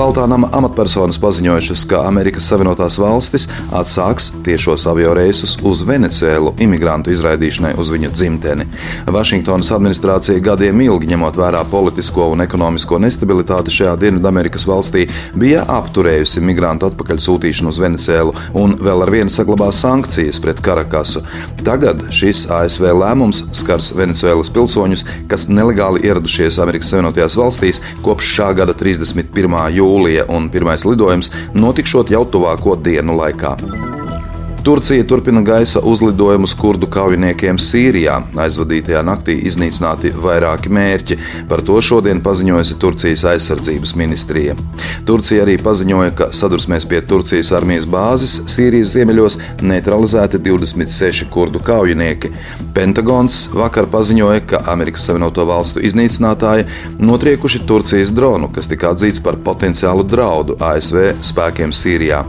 Baltā nama amatpersonas paziņojušas, ka Amerikas Savienotās valstis atsāks tiešos avio reisus uz Venecuēlu imigrantu izraidīšanai uz viņu dzimteni. Vašingtonas administrācija gadiem ilgi ņemot vērā politisko un ekonomisko nestabilitāti šajā Dienvidamerikas valstī, bija apturējusi migrantu atpakaļ sūtīšanu uz Venecuēlu un vēl ar vienu saglabā sankcijas pret Karakasu. Tagad šis ASV lēmums skars Venecuēlas pilsoņus, kas nelegāli ieradušies Amerikas Savienotajās valstīs kopš šā gada 31 jūlija, un pirmais lidojums notikšot jau tuvāko dienu laikā. Turcija turpina gaisa uzlidojumus kurdu kaujiniekiem Sīrijā. Aizvadītajā naktī iznīcināti vairāki mērķi. Par to šodien paziņojusi Turcijas aizsardzības ministrija. Turcija arī paziņoja, ka sadursmēs pie Turcijas armijas bāzes Sīrijas ziemeļos neutralizēti 26 kurdu kaujinieki. Pentagons vakar paziņoja, ka Amerikas Savienoto Valstu iznīcinātāji notriekuši Turcijas dronu, kas tika atzīts par potenciālu draudu ASV spēkiem Sīrijā.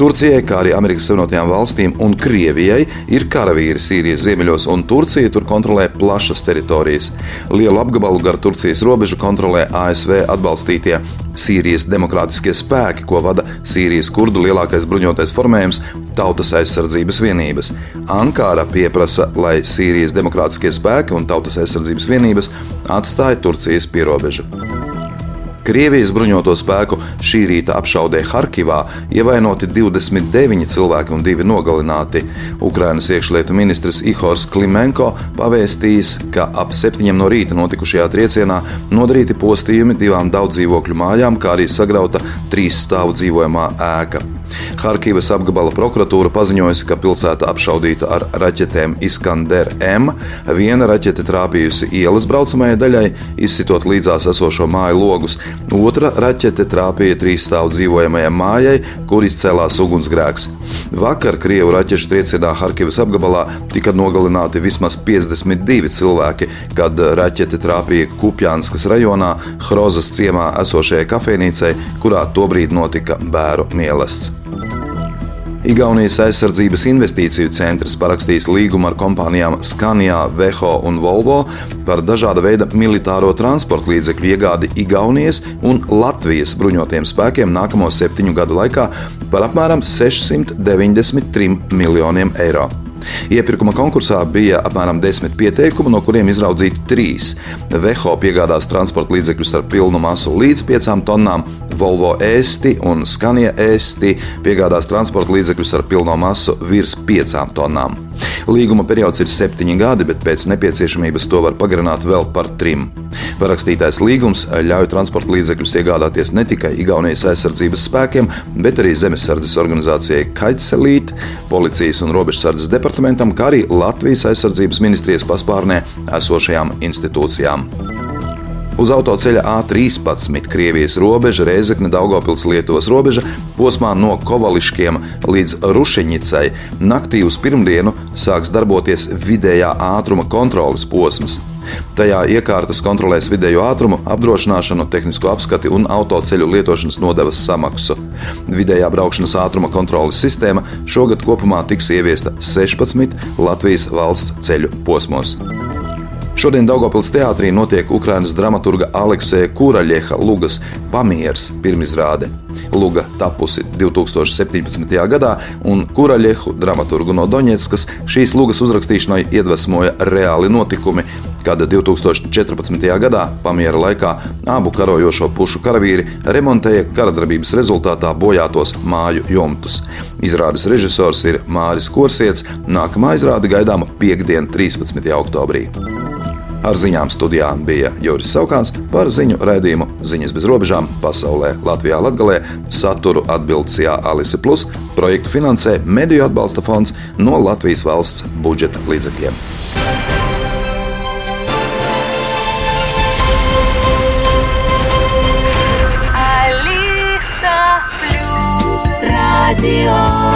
Turcijai, kā arī Amerikas Savienotajām valstīm un Krievijai, ir karavīri Sīrijas ziemeļos, un Turcija tur kontrolē plašas teritorijas. Lielu apgabalu gar Turcijas robežu kontrolē ASV atbalstītie Sīrijas demokrātiskie spēki, ko vada Sīrijas kurdu lielākais bruņotais formējums Tautas aizsardzības vienības. Ankara pieprasa, lai Sīrijas demokrātiskie spēki un Tautas aizsardzības vienības atstāja Turcijas pierobežu. Krievijas bruņoto spēku šī rīta apšaudē Harkivā ievainoti 29 cilvēki un divi nogalināti. Ukrainas iekšlietu ministrs Ihors Klimenko pavēstījis, ka ap septiņiem no rīta notikušajā triecienā nodarīti postījumi divām daudz dzīvokļu mājām, kā arī sagrauta trīs stāvu dzīvojamā ēka. Harkivas apgabala prokuratūra paziņojusi, ka pilsēta apšaudīta ar raķetēm Iskander M. Viena raķete trāpījusi ielas braucamajai daļai, izsitot līdzās esošo māju logus. Otra raķete trāpīja trīs stāvu dzīvojamajai mājai, kur izcēlās ugunsgrēks. Vakar Krievu raķešu triecienā Harkivas apgabalā tika nogalināti vismaz 52 cilvēki, kad raķete trāpīja Kupjānskas rajonā, Hrozas ciemā esošajai kafejnīcai, kurā tobrīd notika bēru mielasts. Igaunijas aizsardzības investīciju centrs parakstīs līgumu ar kompānijām Scania, Veho un Volvo par dažāda veida militāro transporta līdzekļu iegādi Igaunijas un Latvijas bruņotiem spēkiem nākamo septiņu gadu laikā par apmēram 693 miljoniem eiro. Iepirkuma konkursā bija apmēram desmit pieteikumu, no kuriem izraudzīti trīs. Veho piegādās transporta līdzekļus ar pilnu masu līdz 5 tonnām, Volvo ēsti un Scania ēsti piegādās transporta līdzekļus ar pilno masu virs 5 tonnām. Līguma periods ir septiņi gadi, bet pēc nepieciešamības to var pagarināt vēl par trim. Parakstītais līgums ļauj transporta līdzekļus iegādāties ne tikai Igaunijas aizsardzības spēkiem, bet arī zemesardzes organizācijai Kaitselīt, policijas un robežsardzes departamentam, kā arī Latvijas aizsardzības ministrijas paspārnē esošajām institūcijām. Uz autoceļa A13 Krievijas robeža, Reizekne, Daugopils, Lietuvas robeža posmā no Kovališkiem līdz Rušiņicai naktī uz pirmdienu sāks darboties vidējā ātruma kontroles posms. Tajā iekārtas kontrolēs vidējo ātrumu, apdrošināšanu, tehnisko apskati un autoceļu lietošanas nodevas samaksu. Vidējā braukšanas ātruma kontroles sistēma šogad kopumā tiks ieviesta 16 Latvijas valsts ceļu posmos. Šodien Daugopils teātrī notiek Ukrainas dramaturga Aleksēja Kuraļieha Lugas pamieris pirmizrāde. Luga tapusi 2017. gadā, un Kuraļiehu dramaturgu no Doņetskas šīs lugas uzrakstīšanai iedvesmoja reāli notikumi, kad 2014. gadā pamiera laikā abu karojošo pušu karavīri remontēja karadarbības rezultātā bojātos māju jumtus. Izrādes režisors ir Māris Korsiets, nākamā izrāde gaidāma piekdien, 13. oktobrī. Ar ziņām studijā bija Juris Saukāns par ziņu raidījumu Ziņas bez robežām pasaulē Latvijā Latgalē saturu atbildsijā Alise Plus projektu finansē Mediju atbalsta fonds no Latvijas valsts budžeta līdzekļiem. Radio